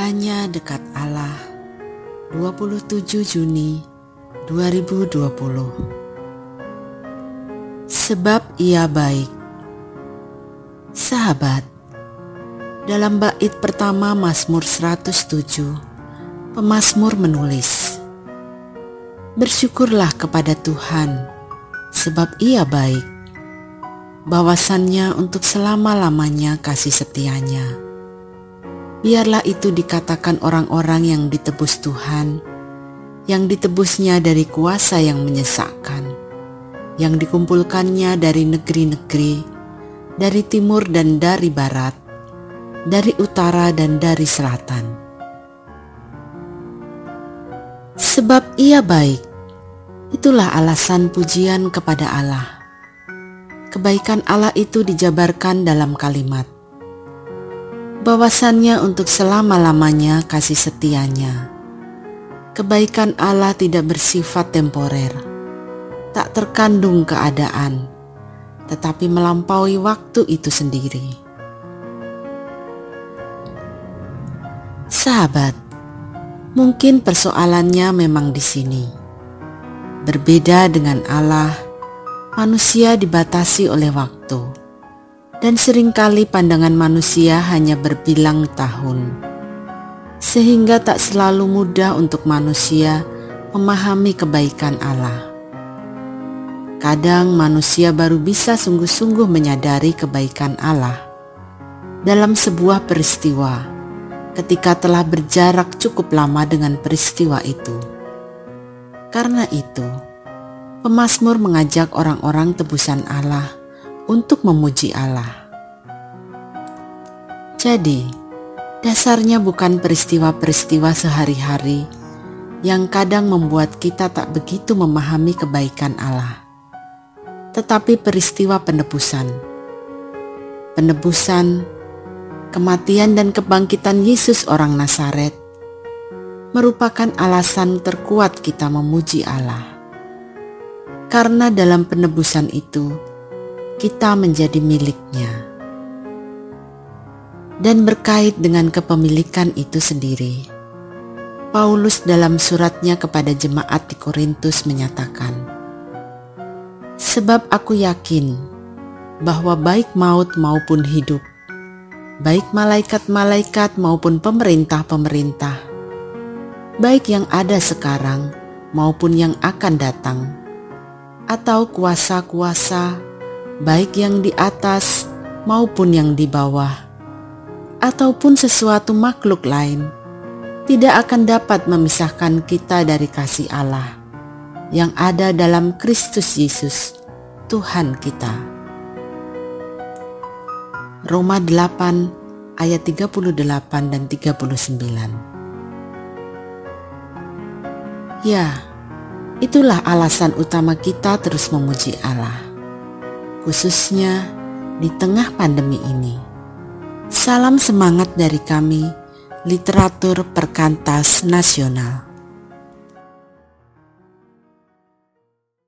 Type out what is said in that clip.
Hanya dekat Allah. 27 Juni 2020 Sebab ia baik. Sahabat Dalam bait pertama Mazmur 107 Pemasmur menulis Bersyukurlah kepada Tuhan sebab ia baik. Bahwasannya untuk selama-lamanya kasih setianya biarlah itu dikatakan orang-orang yang ditebus Tuhan, yang ditebusnya dari kuasa yang menyesakkan, yang dikumpulkannya dari negeri-negeri, dari timur dan dari barat, dari utara dan dari selatan. Sebab ia baik, itulah alasan pujian kepada Allah. Kebaikan Allah itu dijabarkan dalam kalimat bahwasannya untuk selama-lamanya kasih setianya. Kebaikan Allah tidak bersifat temporer, tak terkandung keadaan, tetapi melampaui waktu itu sendiri. Sahabat, mungkin persoalannya memang di sini. Berbeda dengan Allah, manusia dibatasi oleh waktu dan sering kali pandangan manusia hanya berbilang tahun, sehingga tak selalu mudah untuk manusia memahami kebaikan Allah. Kadang manusia baru bisa sungguh-sungguh menyadari kebaikan Allah dalam sebuah peristiwa ketika telah berjarak cukup lama dengan peristiwa itu. Karena itu, pemazmur mengajak orang-orang tebusan Allah untuk memuji Allah. Jadi, dasarnya bukan peristiwa-peristiwa sehari-hari yang kadang membuat kita tak begitu memahami kebaikan Allah, tetapi peristiwa penebusan. Penebusan, kematian dan kebangkitan Yesus orang Nazaret merupakan alasan terkuat kita memuji Allah. Karena dalam penebusan itu, kita menjadi miliknya. Dan berkait dengan kepemilikan itu sendiri, Paulus dalam suratnya kepada jemaat di Korintus menyatakan, Sebab aku yakin bahwa baik maut maupun hidup, baik malaikat-malaikat maupun pemerintah-pemerintah, baik yang ada sekarang maupun yang akan datang, atau kuasa-kuasa baik yang di atas maupun yang di bawah, ataupun sesuatu makhluk lain, tidak akan dapat memisahkan kita dari kasih Allah yang ada dalam Kristus Yesus, Tuhan kita. Roma 8 ayat 38 dan 39 Ya, itulah alasan utama kita terus memuji Allah khususnya di tengah pandemi ini. Salam semangat dari kami, literatur perkantas nasional.